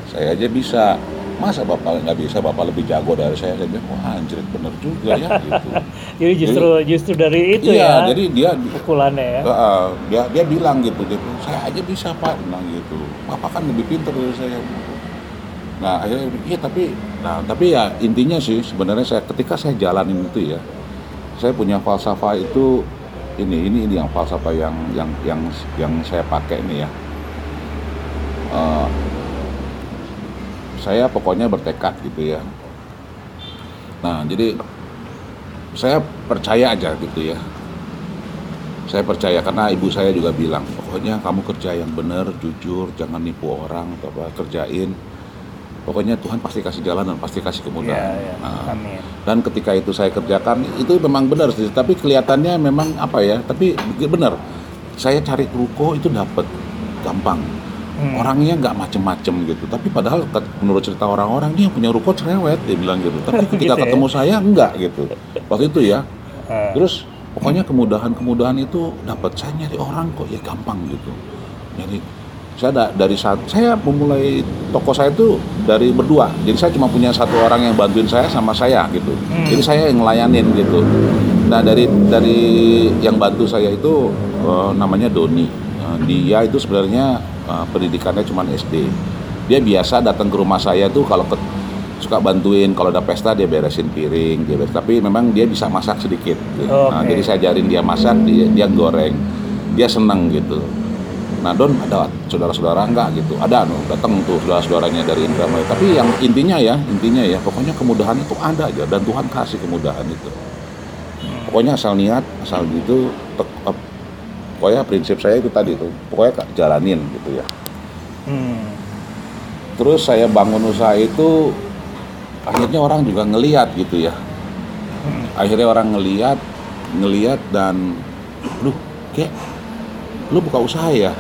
Saya aja bisa. Masa bapak nggak bisa? Bapak lebih jago dari saya. Saya bilang wah anjir bener juga ya gitu. Jadi justru justru dari itu iya ya jadi dia pukulannya ya. uh, dia dia bilang gitu dia bilang, saya aja bisa pak. Bilang gitu. Bapak kan lebih pintar dari saya. Nah akhirnya iya tapi nah tapi ya intinya sih sebenarnya saya ketika saya jalanin itu ya saya punya falsafah itu ini ini ini yang falsafah yang yang yang yang saya pakai ini ya. Eh, saya pokoknya bertekad gitu ya. Nah jadi saya percaya aja gitu ya. Saya percaya karena ibu saya juga bilang pokoknya kamu kerja yang benar jujur jangan nipu orang atau apa kerjain. Pokoknya Tuhan pasti kasih jalan dan pasti kasih kemudahan. Iya. Nah, Amin. dan ketika itu saya kerjakan itu memang benar sih tapi kelihatannya memang apa ya tapi benar. Saya cari ruko itu dapat gampang Hmm. orangnya nggak macem-macem gitu. Tapi padahal menurut cerita orang-orang dia punya ruko cerewet dia bilang gitu. Tapi Gitu ketika ya? ketemu saya enggak gitu. Waktu itu ya. Eh, terus pokoknya kemudahan-kemudahan itu dapat saya nyari orang kok. Ya gampang gitu. Nyari saya da- dari saat saya memulai toko saya itu dari berdua. Jadi saya cuma punya satu orang yang bantuin saya sama saya gitu. Hmm. jadi saya yang ngelayanin gitu. Nah dari dari yang bantu saya itu eh, namanya Doni. Eh, dia itu sebenarnya eh, pendidikannya cuma SD dia biasa datang ke rumah saya tuh kalau ke suka bantuin kalau ada pesta dia beresin piring dia beres tapi memang dia bisa masak sedikit gitu. nah Oke. jadi saya ajarin dia masak dia dia goreng dia seneng gitu. Nah Don ada saudara-saudara enggak gitu? Ada no datang tuh saudara-saudaranya dari Indramayu. Tapi yang intinya ya intinya ya pokoknya kemudahan itu ada aja dan Tuhan kasih kemudahan itu. Pokoknya asal niat asal gitu pokoknya prinsip saya itu tadi tuh pokoknya Kak, jalanin gitu ya. Hmm. terus saya bangun usaha itu akhirnya orang juga ngeliat gitu ya. Akhirnya orang ngeliat ngeliat dan lu kayak lu buka usaha ya?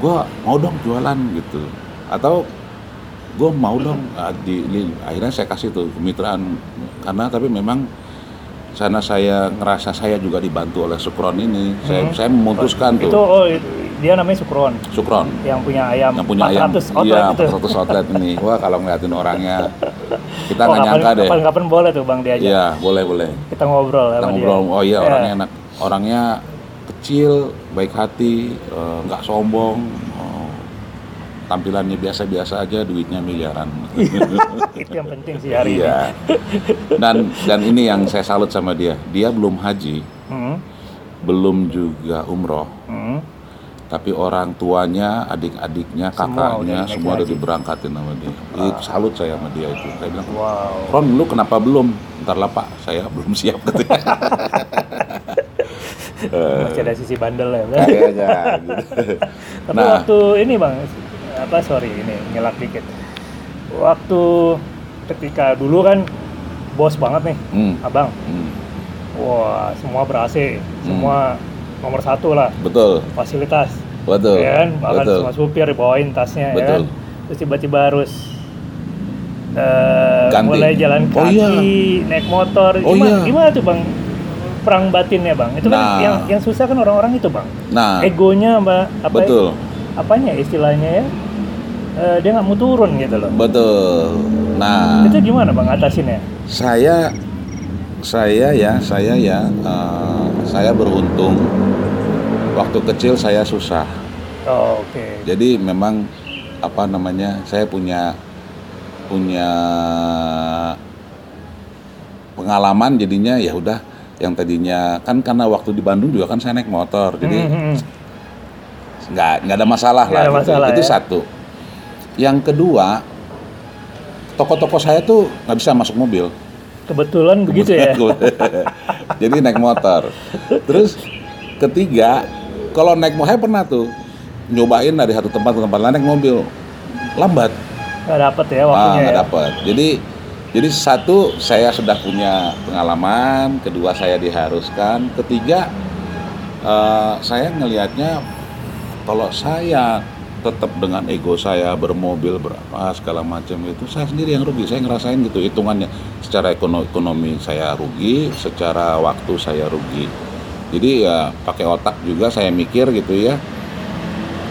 Gua mau dong jualan gitu. Atau gue mau dong ah, di, di- akhirnya saya kasih tuh kemitraan. Karena tapi memang sana saya ngerasa saya juga dibantu oleh Sukron ini. Saya Hmm. saya memutuskan Itu tuh. oh dia namanya Sukron? Sukron. Yang punya ayam yang punya ayam. 400 outlet iya itu. 400 outlet ini. Wah kalau ngeliatin orangnya kita Oh, nggak nyangka kapan- deh. Kapan-kapan boleh tuh Bang diajak. iya boleh boleh. Kita ngobrol kita sama dia. ngobrol. Oh iya Ya. orangnya enak. Orangnya kecil baik hati eh, nggak sombong. oh, tampilannya biasa-biasa aja duitnya miliaran Itu yang penting sih hari ini. iya dan dan ini yang saya salut sama dia dia belum haji Hmm. belum juga umroh Hmm. tapi orang tuanya, adik-adiknya, kakaknya semua udah diberangkatin sama dia. Itu salut saya sama dia itu. Saya bilang, Wow. Ron, lu kenapa belum? Ntar lah Pak, saya belum siap katanya. Masih ada sisi bandel ya. Bang. Kayaknya gitu. Tapi Nah. waktu ini bang, apa sorry ini ngelak dikit. Waktu ketika dulu kan bos banget nih, Hmm, abang. hmm, Wah semua ber AC, semua nomor satu lah betul, fasilitas. betul, Ya kan, bahkan betul. semua supir dibawain tasnya, ya Betul. kan. Terus tiba-tiba harus eh, Ganti. mulai jalan Oh, kaki, iya. naik motor. Oh, Gimana, iya. gimana tuh bang? Perang batinnya bang. Itu kan Nah. yang yang susah kan orang-orang itu bang. Nah, Egonya mbak apa? betul, apanya istilahnya ya eh, dia nggak mau turun gitu loh betul. Nah, itu gimana bang atasinnya saya, saya ya, saya ya, eh, saya beruntung. Waktu kecil saya susah. oh, oke Jadi memang apa namanya? Saya punya punya pengalaman jadinya ya udah yang tadinya kan karena waktu di Bandung juga kan saya naik motor jadi Hmm, hmm, hmm. Nggak nggak ada masalah Nggak lah ada gitu. masalah, itu ya. satu. Yang kedua toko-toko saya tuh nggak bisa masuk mobil. Kebetulan begitu ya. jadi naik motor. Terus ketiga kalau naik motor saya pernah tuh nyobain dari satu tempat ke tempat lain naik mobil. Lambat. Nggak dapet ya ah waktunya nggak ya. dapat jadi jadi satu saya sudah punya pengalaman. Kedua saya diharuskan. Ketiga eh, saya ngelihatnya kalau saya tetap dengan ego saya bermobil berapa segala macam itu saya sendiri yang rugi. Saya ngerasain gitu hitungannya. Secara ekono- ekonomi saya rugi secara waktu saya rugi. Jadi ya pakai otak juga saya mikir gitu ya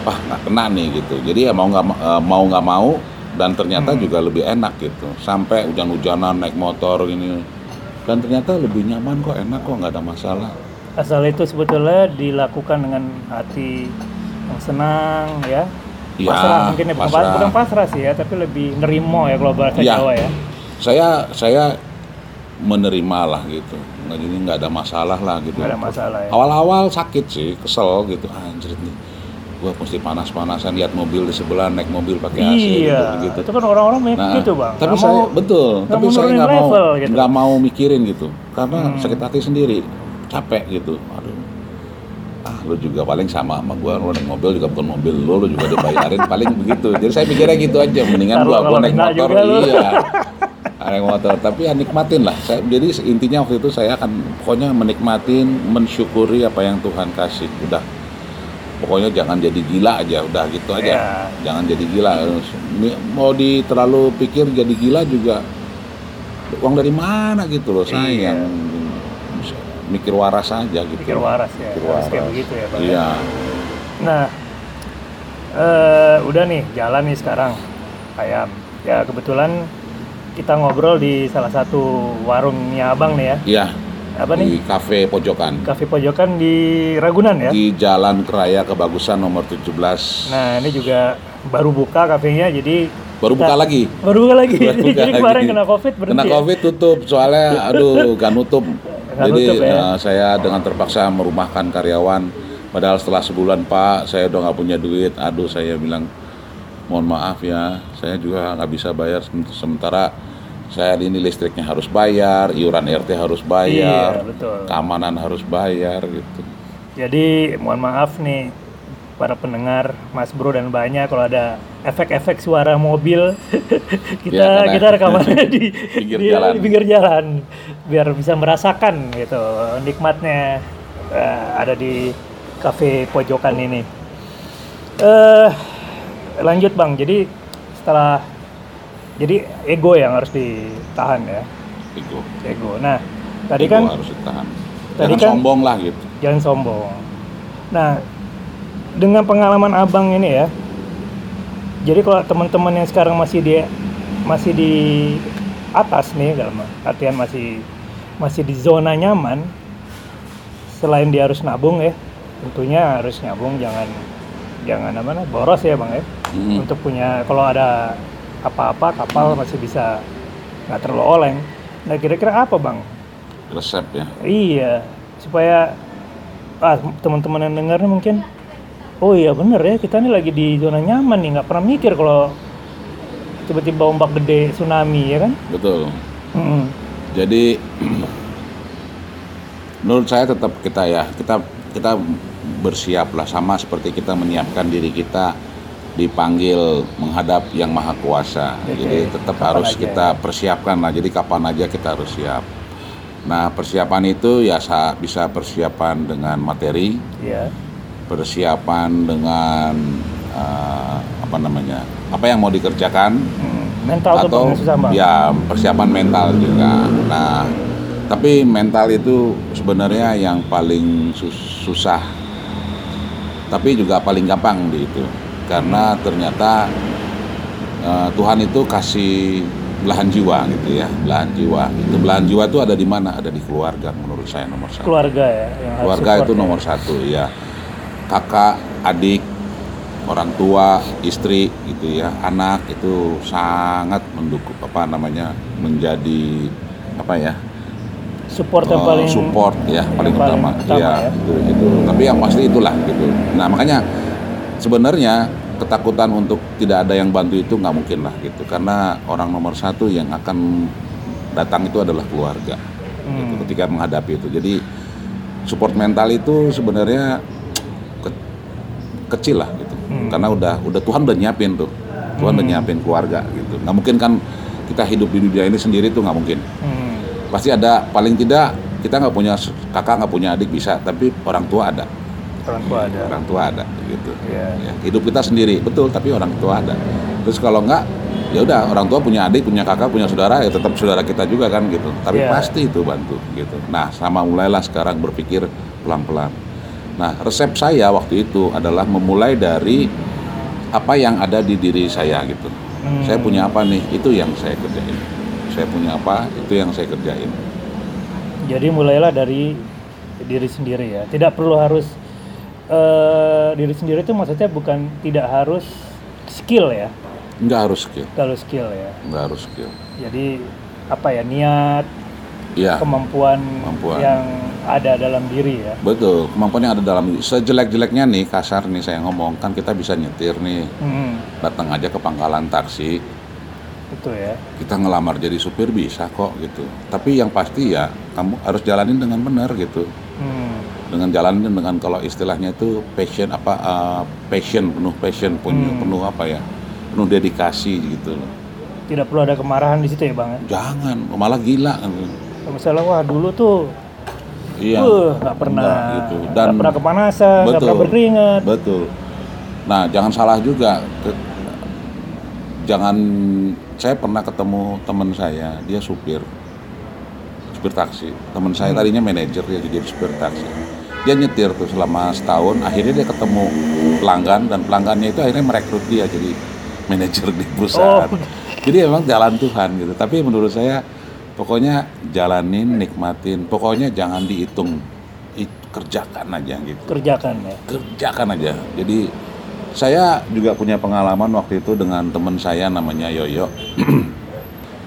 wah nggak kena nih gitu. Jadi ya mau nggak eh, mau nggak mau dan ternyata juga lebih enak gitu. Sampai hujan-hujanan naik motor ini. Dan ternyata lebih nyaman kok enak kok nggak ada masalah. Asal itu sebetulnya dilakukan dengan hati senang ya. Iya, pasrah mungkin ya pasrah. bukan pasrah sih ya, tapi lebih nerimo ya kalau bahasa Iya. Jawa ya. saya saya menerima lah gitu nggak jadi nggak ada masalah lah gitu Nggak ada masalah ya. awal-awal sakit sih kesel gitu anjir nih gua mesti panas-panasan lihat mobil di sebelah naik mobil pakai AC Iya, gitu, gitu. itu kan orang-orang mikir Nah, gitu bang. tapi Nggak saya mau- betul, nggak tapi saya nggak mau gitu. nggak mau mikirin gitu, karena Hmm. sakit hati sendiri, capek gitu. Aduh, ah lu juga paling sama sama gua, lu naik mobil juga bukan mobil lu, lu juga dibayarin paling begitu. Jadi saya pikirnya gitu aja, mendingan gua gua naik motor, iya. naik motor, tapi ya nikmatin lah. Saya, jadi intinya waktu itu saya akan pokoknya menikmatin, mensyukuri apa yang Tuhan kasih. Udah, pokoknya jangan jadi gila aja, udah gitu aja. Iya. Jangan jadi gila. Mau di terlalu pikir jadi gila juga uang dari mana gitu loh Iya. sayang. Mikir waras aja gitu. Pikir waras ya, Pikir harus kayak waras. begitu ya bang. Iya. Nah, eh udah nih jalan nih sekarang ayam. Ya kebetulan kita ngobrol di salah satu warungnya abang nih ya. Iya. Apa Di nih? kafe pojokan. Kafe pojokan di Ragunan ya. Di Jalan Keraya Kebagusan nomor 17. Nah ini juga baru buka kafenya jadi Baru buka kita- lagi. Baru buka lagi. Baru buka jadi lagi. kemarin kena covid berhenti. Kena ya? covid tutup soalnya aduh gak nutup. Jadi nutup ya? eh, saya dengan terpaksa merumahkan karyawan. Padahal setelah sebulan Pak saya udah nggak punya duit. Aduh saya bilang mohon maaf ya saya juga nggak bisa bayar Sem- sementara saya ini listriknya harus bayar, iuran RT harus bayar, Iya, betul. keamanan harus bayar gitu. Jadi mohon maaf nih para pendengar Mas Bro dan banyak kalau ada efek-efek suara mobil kita Ya, kita rekamannya di Pinggir di, jalan. di pinggir jalan biar bisa merasakan gitu nikmatnya eh, ada di kafe pojokan ini. Eh lanjut Bang. Jadi setelah jadi ego yang harus ditahan ya. Ego. Ego. Nah, tadi Ego kan harus ditahan. tadi Jangan kan- sombong lah gitu. jangan sombong. Nah, dengan pengalaman abang ini ya, jadi kalau teman-teman yang sekarang masih di masih di atas nih dalam artian masih masih di zona nyaman, selain dia harus nabung ya, tentunya harus nabung jangan jangan apa namanya boros ya bang ya, Mm. untuk punya kalau ada apa-apa kapal masih bisa nggak terlalu oleng. Nah kira-kira apa bang Resep ya. Iya, supaya ah, teman-teman yang dengar mungkin, oh iya bener ya kita nih lagi di zona nyaman nih, nggak pernah mikir kalau tiba-tiba ombak gede tsunami ya kan? Betul. Mm-mm. Jadi menurut saya tetap kita ya kita kita bersiap lah sama seperti kita menyiapkan diri kita dipanggil menghadap yang maha kuasa. Oke. Jadi tetap Kapan harus aja kita persiapkan lah. Jadi kapan aja kita harus siap. Nah persiapan itu ya sa- bisa persiapan dengan materi, Iya. Persiapan dengan eh, apa namanya apa yang mau dikerjakan. Mental atau bang. ya persiapan mental juga. Nah, tapi mental itu sebenarnya yang paling sus- susah, tapi juga paling gampang di itu, karena ternyata eh, Tuhan itu kasih belahan jiwa gitu ya, belahan jiwa. Itu belahan jiwa itu ada di mana? Ada di keluarga menurut saya nomor satu. Keluarga ya. Yang Keluarga itu ya. nomor satu ya. Kakak, adik, orang tua, istri gitu ya, anak itu sangat mendukung apa namanya menjadi apa ya Support yang eh, paling support ya paling, paling utama, utama ya, ya. itu itu tapi yang pasti itulah gitu. Nah makanya sebenarnya ketakutan untuk tidak ada yang bantu itu nggak mungkin lah gitu. Karena orang nomor satu yang akan datang itu adalah keluarga gitu, Hmm. ketika menghadapi itu. Jadi support mental itu sebenarnya kecil lah gitu Hmm. karena udah udah Tuhan udah nyiapin tuh Tuhan udah Hmm. nyiapin keluarga gitu nggak mungkin kan kita hidup di dunia ini sendiri tuh nggak mungkin Hmm. pasti ada paling tidak kita nggak punya kakak nggak punya adik bisa tapi orang tua ada Orang tua ada. orang tua ada gitu Iya. Ya, hidup kita sendiri betul tapi orang tua ada terus kalau nggak ya udah orang tua punya adik punya kakak punya saudara ya tetap saudara kita juga kan gitu tapi Iya. pasti itu bantu gitu nah sama mulailah sekarang berpikir pelan pelan nah resep saya waktu itu adalah memulai dari apa yang ada di diri saya gitu Hmm. Saya punya apa nih? Itu yang saya kerjain. Saya punya apa? Itu yang saya kerjain. Jadi mulailah dari diri sendiri ya. Tidak perlu harus eh, diri sendiri itu maksudnya bukan tidak harus skill ya. Nggak harus skill. Kalau skill ya. Nggak harus skill. Jadi apa ya niat, Iya. kemampuan, Kemampuan. yang ada dalam diri ya. Betul, kemampuan yang ada dalam diri. Sejelek-jeleknya nih, kasar nih saya ngomong, kan kita bisa nyetir nih. Hmm, Datang aja ke pangkalan taksi, itu ya. kita ngelamar jadi supir bisa kok gitu. Tapi yang pasti ya, kamu harus jalanin dengan benar gitu. Hmm, Dengan jalanin dengan kalau istilahnya itu passion apa uh, passion penuh passion penuh, Hmm. penuh apa ya? Penuh dedikasi gitu loh. tidak perlu ada kemarahan di situ ya bang. ya? Jangan, malah gila kan. Misalnya wah dulu tuh, Iya. uh, nggak pernah, Enggak, gitu. Dan pernah kepanasan, nggak pernah berkeringat. Betul. Nah, jangan salah juga. Ke- Jangan saya pernah ketemu teman saya, dia supir. Supir taksi. Teman saya tadinya manajer dia jadi supir taksi. Dia nyetir tuh selama setahun, akhirnya dia ketemu pelanggan dan pelanggannya itu akhirnya merekrut dia jadi manajer di perusahaan. Oh. Jadi emang jalan Tuhan gitu. Tapi menurut saya pokoknya jalanin, nikmatin. Pokoknya jangan dihitung. I- kerjakan aja gitu Kerjakan ya. kerjakan aja. Jadi saya juga punya pengalaman waktu itu dengan teman saya namanya Yoyo.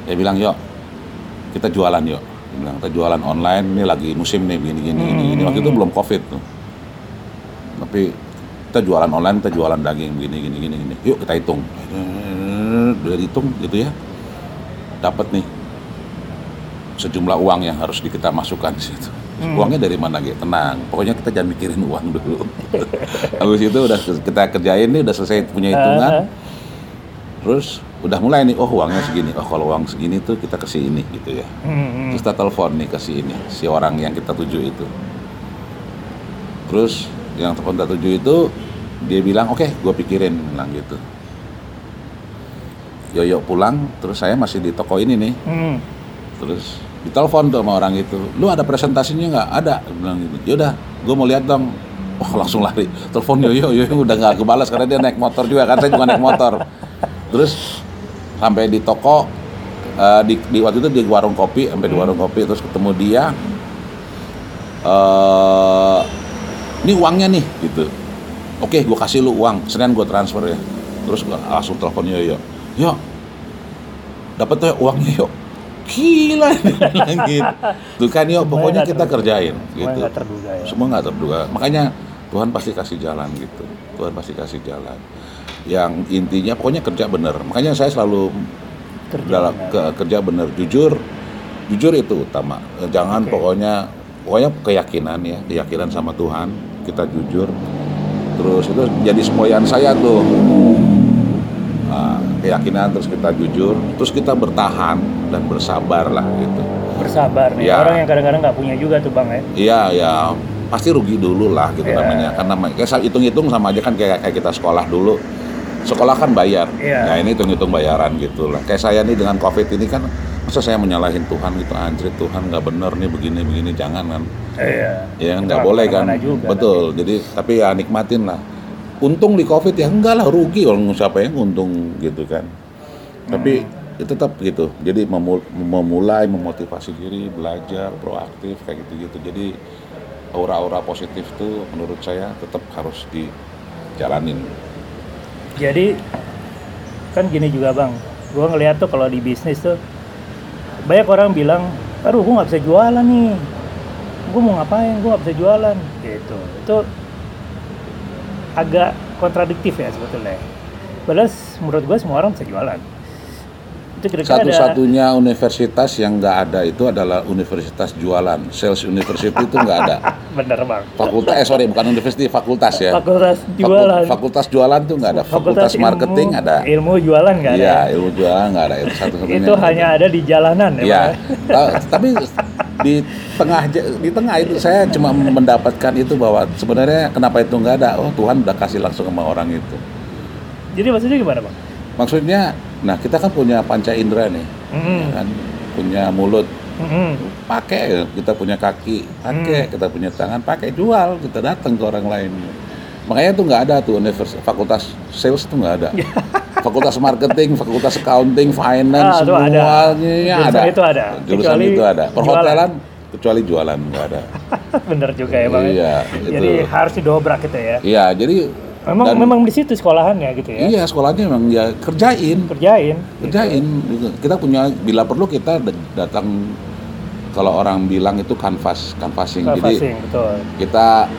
Dia bilang, "Yo, kita jualan, yuk." Dia bilang, "Kita jualan online, ini lagi musim nih gini gini gini, gini." Waktu itu belum Covid tuh. Tapi kita jualan online, kita jualan daging gini gini gini gini. Yuk kita hitung. Udah dihitung gitu ya. Dapat nih sejumlah uang yang harus kita masukkan di situ. Hmm. Uangnya dari mana gitu? Tenang. Pokoknya kita jangan mikirin uang dulu. Habis itu udah kita kerjain nih, udah selesai punya hitungan. Ah, ah. Terus udah mulai nih, oh uangnya segini. Oh kalau uang segini tuh kita kasih ini gitu ya. Hmm. Terus kita telepon nih ke si ini, si orang yang kita tuju itu. Terus yang telepon kita tuju itu dia bilang, oke, gue pikirin, bilang gitu. Yoyo pulang, terus saya masih di toko ini nih. Hmm. Terus ditelepon tuh sama orang itu, lu ada presentasinya nggak? Ada, bilang gitu. Yaudah, gue mau lihat dong. Wah langsung lari, telepon Yoyo, Yoyo udah nggak kebalas karena dia naik motor juga kan saya juga naik motor. Terus sampai di toko, eh, di, di waktu itu di warung kopi, sampai di warung kopi, terus ketemu dia. eh ini uangnya nih, gitu. Oke, gue kasih lu uang, senin gue transfer ya. Terus gua langsung telepon Yoyo, Yo, dapat tuh uangnya yuk gila. Bilang gitu. Tuh kan yuk pokoknya kita terduga. kerjain Semua gitu. nggak terduga ya. semua nggak terduga. Makanya Tuhan pasti kasih jalan gitu. Tuhan pasti kasih jalan. Yang intinya pokoknya kerja bener makanya saya selalu Kerja dalam ke, kerja bener jujur jujur itu utama. Eh, jangan Oke. pokoknya pokoknya keyakinan ya. Keyakinan sama Tuhan kita jujur. Terus itu jadi semboyan saya tuh Nah, keyakinan terus kita jujur terus kita bertahan dan bersabar lah gitu Bersabar nih. Ya. Orang yang kadang-kadang nggak punya juga tuh bang ya. iya ya pasti rugi dulu lah gitu Iya. namanya karena kayak hitung-hitung sama aja kan kayak kayak kita sekolah dulu sekolah kan bayar Iya. nah ini hitung-hitung bayaran gitu lah kayak saya nih dengan covid ini kan masa saya menyalahin Tuhan gitu anjir Tuhan nggak bener nih begini begini jangan kan Iya. ya nggak boleh kan juga betul jadi tapi ya nikmatin lah untung di covid ya enggak lah rugi orang siapa yang untung gitu kan. Tapi Hmm. ya tetap gitu. Jadi memul- memulai memotivasi diri belajar proaktif kayak gitu gitu jadi aura-aura positif tuh menurut saya tetap harus dijalanin. Jadi kan gini juga bang, gua ngeliat tuh kalau di bisnis tuh banyak orang bilang, aduh gua nggak bisa jualan nih, gua mau ngapain, gua nggak bisa jualan, gitu. Itu agak kontradiktif ya sebetulnya. Padahal s- menurut gua semua orang bisa jualan. Itu kira-kira ada satu-satunya universitas yang nggak ada itu adalah universitas jualan sales university itu nggak ada bener bang. fakultas eh sorry bukan universitas fakultas ya Fakultas Fakul- jualan. fakultas jualan tuh nggak ada fakultas, ilmu- marketing ada Ilmu jualan nggak ada. Iya, ilmu jualan nggak ada itu satu. Itu hanya ada di jalanan ya. Iya. Ya? Tapi di tengah di tengah itu saya cuma mendapatkan itu bahwa sebenarnya kenapa itu nggak ada? Oh Tuhan udah kasih langsung sama orang itu. Jadi maksudnya gimana bang? Maksudnya, nah kita kan punya panca indera nih, Mm-mm. ya kan? punya mulut, Mm-mm. pakai kita punya kaki, pakai kita punya tangan, pakai jual kita datang ke orang lain. Makanya tuh nggak ada tuh univers fakultas sales tuh nggak ada. fakultas marketing, fakultas accounting, Ah, finance, ada. semuanya Jurusan ada. itu ada. Jurusan Kecuali itu ada. jualan. Perhotelan kecuali jualan nggak ada. Bener juga ya bang. Iya, Jadi itu. harus didobrak gitu ya. Iya, jadi Memang dan- memang di situ sekolahannya gitu ya. iya sekolahnya memang ya kerjain, Kerjain. kerjain. gitu. Kita punya bila perlu kita datang kalau orang bilang itu kanvas, canvassing. Jadi betul. kita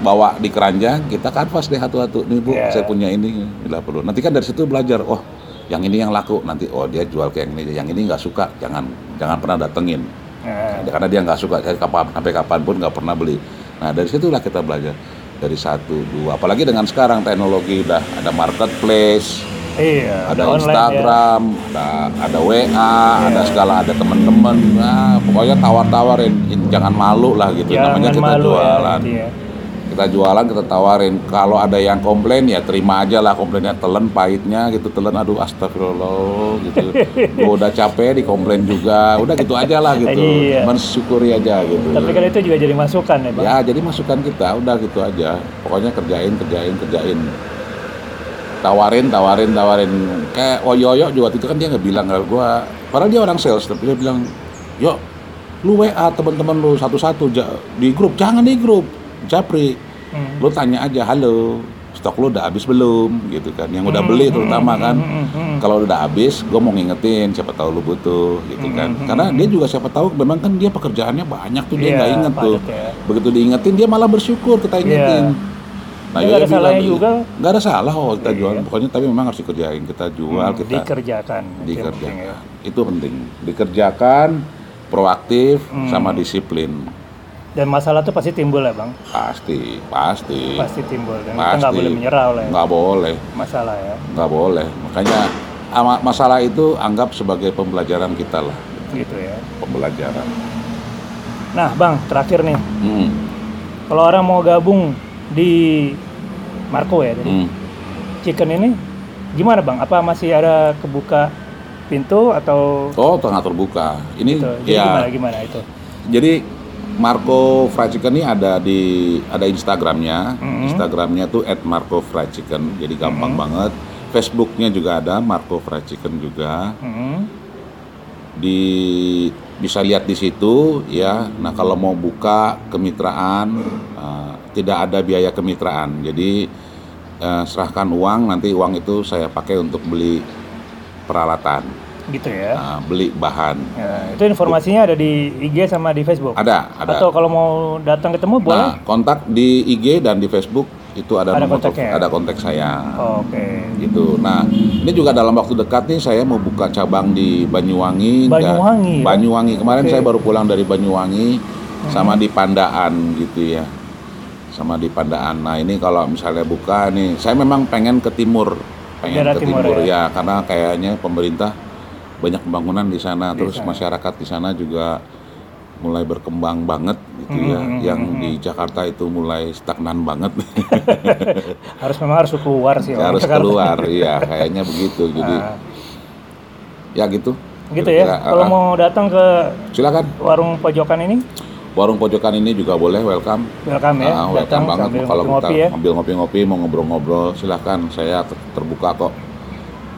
bawa di keranjang, kita kanvas deh satu-satu. Nih bu, Iya. saya punya ini bila perlu. Nanti kan dari situ belajar. Oh, yang ini yang laku. Nanti oh dia jual ke yang ini. Yang ini nggak suka, jangan jangan pernah datengin. Nah, karena dia nggak suka kapan sampai kapan pun nggak pernah beli. Nah dari situlah kita belajar dari satu dua. Apalagi dengan sekarang teknologi udah ada marketplace, iya. ada ya. Instagram, ada ada WA, ada segala ada teman-teman. Nah pokoknya tawar-tawarin, In- jangan malu lah gitu. Jangan Namanya kita malu ya, jualan. intinya. Kita jualan kita tawarin. Kalau ada yang komplain ya terima aja lah komplainnya telan pahitnya gitu telan aduh astagfirullah gitu. Gua udah capek dikomplain juga. Udah gitu aja lah gitu. Iya. Mensyukuri aja gitu. Tapi kan itu juga jadi masukan ya bang. Ya, jadi masukan kita udah gitu aja. Pokoknya kerjain, kerjain, kerjain. Tawarin, tawarin, tawarin. Kayak Oyoyo juga itu kan dia nggak bilang ke gua. Padahal dia orang sales, tapi dia bilang, "Yo, lu WA teman-teman lu satu-satu di grup, jangan di grup. Japri, Hmm. lu tanya aja, halo, stok lu udah habis belum?" gitu kan. Yang udah beli terutama kan. Hmm, hmm. Kalau udah habis, gue mau ngingetin siapa tahu lu butuh gitu kan. Hmm, Karena dia juga siapa tahu memang kan dia pekerjaannya banyak tuh dia Iya, nggak inget tuh. ya. Begitu diingetin dia malah bersyukur kita ingetin. Iya. Nah, Nggak Yoyo ada salahnya bilang, juga. Nggak ada salah oh kita Iya. jual. Pokoknya tapi memang harus dikerjain. Kita jual, Hmm, kita dikerjakan. Itu yang penting ya. dikerjakan. Itu penting. Dikerjakan, proaktif, Hmm. sama disiplin. Dan masalah tuh pasti timbul ya bang. Pasti, pasti. Pasti timbul. Dan kita Pasti. nggak boleh menyerah oleh Nggak boleh, masalah ya. nggak boleh. Makanya masalah itu anggap sebagai pembelajaran kita lah, Gitu ya. pembelajaran. Nah bang, terakhir nih. Hmm. Kalau orang mau gabung di Marco ya, tadi, Hmm. chicken ini gimana bang? Apa masih ada kebuka pintu atau Oh, tengah terbuka. Ini gitu? Jadi ya. gimana gimana itu? Jadi Marco Fried Chicken ini ada di ada Instagramnya. Mhm. Instagramnya tuh @marco_fried_chicken. Jadi gampang Mhm. banget. Facebooknya juga ada Marco Fried Chicken juga. Hmm. Di bisa lihat di situ ya. Nah kalau mau buka kemitraan eh, tidak ada biaya kemitraan. Jadi eh, serahkan uang nanti uang itu saya pakai untuk beli peralatan, Gitu ya. Nah, beli bahan. Ya, itu informasinya ada di IG sama di Facebook. Ada, ada. Atau kalau mau datang ketemu boleh? Nah, kontak di IG dan di Facebook itu ada, Ada nomor kontaknya? ada kontak saya. Oke. Gitu. Nah, ini juga dalam waktu dekat nih saya mau buka cabang di Banyuwangi. Banyuwangi, ya? Banyuwangi. Kemarin Oke. saya baru pulang dari Banyuwangi sama di Pandaan gitu ya. Sama di Pandaan. Nah, ini kalau misalnya buka nih, saya memang pengen ke timur. Pengen Daerah ke timur, timur, ya? ya. karena kayaknya pemerintah banyak pembangunan di sana, Di terus sana. masyarakat di sana juga mulai berkembang banget gitu ya. Hmm, Yang hmm, di Jakarta itu mulai stagnan banget. Harus memang harus keluar sih. harus Jakarta. keluar iya kayaknya begitu jadi Nah, ya gitu gitu ya. Kalau ah, mau datang ke silakan warung pojokan ini, warung pojokan ini juga boleh welcome welcome ya. Ah, welcome banget sambil kalau ngopi kita ya. ambil ngopi-ngopi mau ngobrol-ngobrol silahkan saya ter- terbuka kok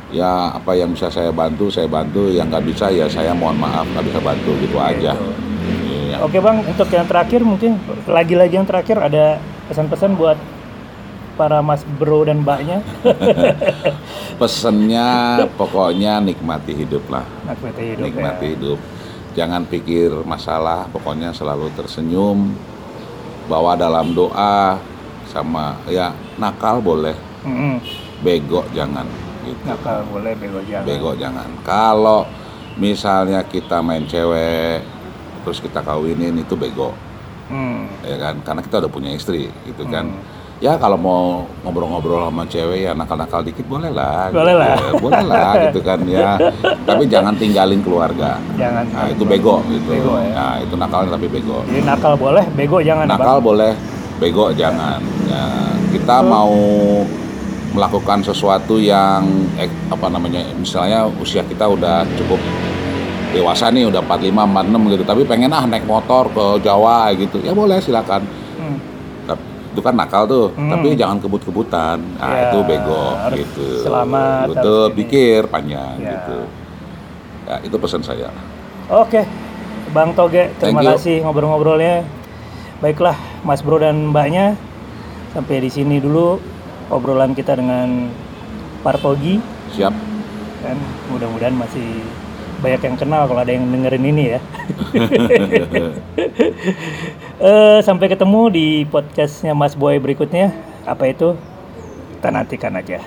ya apa yang bisa saya bantu saya bantu yang nggak bisa ya saya mohon maaf nggak bisa bantu gitu aja Iya. Oke bang, untuk yang terakhir mungkin lagi-lagi yang terakhir ada pesan-pesan buat para mas bro dan mbaknya. pesennya pokoknya nikmati hidup lah Nikmati hidup nikmati ya. hidup jangan pikir masalah pokoknya selalu tersenyum bawa dalam doa sama ya nakal boleh Mm-mm. bego jangan gitu Nakal boleh, bego jangan. bego jangan kalau misalnya kita main cewek terus kita kawinin itu bego Hmm. ya kan karena kita udah punya istri gitu kan Hmm. ya kalau mau ngobrol-ngobrol sama cewek ya nakal-nakal dikit boleh lah Boleh gitu. lah. Ya, boleh lah gitu kan ya tapi jangan tinggalin keluarga Jangan. nah itu bego gitu Bego, ya. nah itu nakal tapi bego Jadi nakal boleh, bego jangan. nakal Bang. boleh bego jangan ya, kita mau melakukan sesuatu yang eh, apa namanya misalnya usia kita udah cukup dewasa nih udah 45 46 gitu tapi pengen ah naik motor ke Jawa gitu ya boleh silakan Hmm. Itu kan nakal tuh, Hmm. tapi jangan kebut-kebutan. Nah, Ya, itu bego gitu. selamat, Betul, pikir panjang Ya. gitu. Ya, itu pesan saya. Oke, Bang Toge, terima kasih ngobrol-ngobrolnya. Baiklah, Mas Bro dan Mbaknya, sampai di sini dulu obrolan kita dengan Partogi. Siap. kan mudah-mudahan masih banyak yang kenal kalau ada yang dengerin ini ya. Eh, sampai ketemu di podcastnya Mas Boy berikutnya. Apa itu? Kita nantikan aja.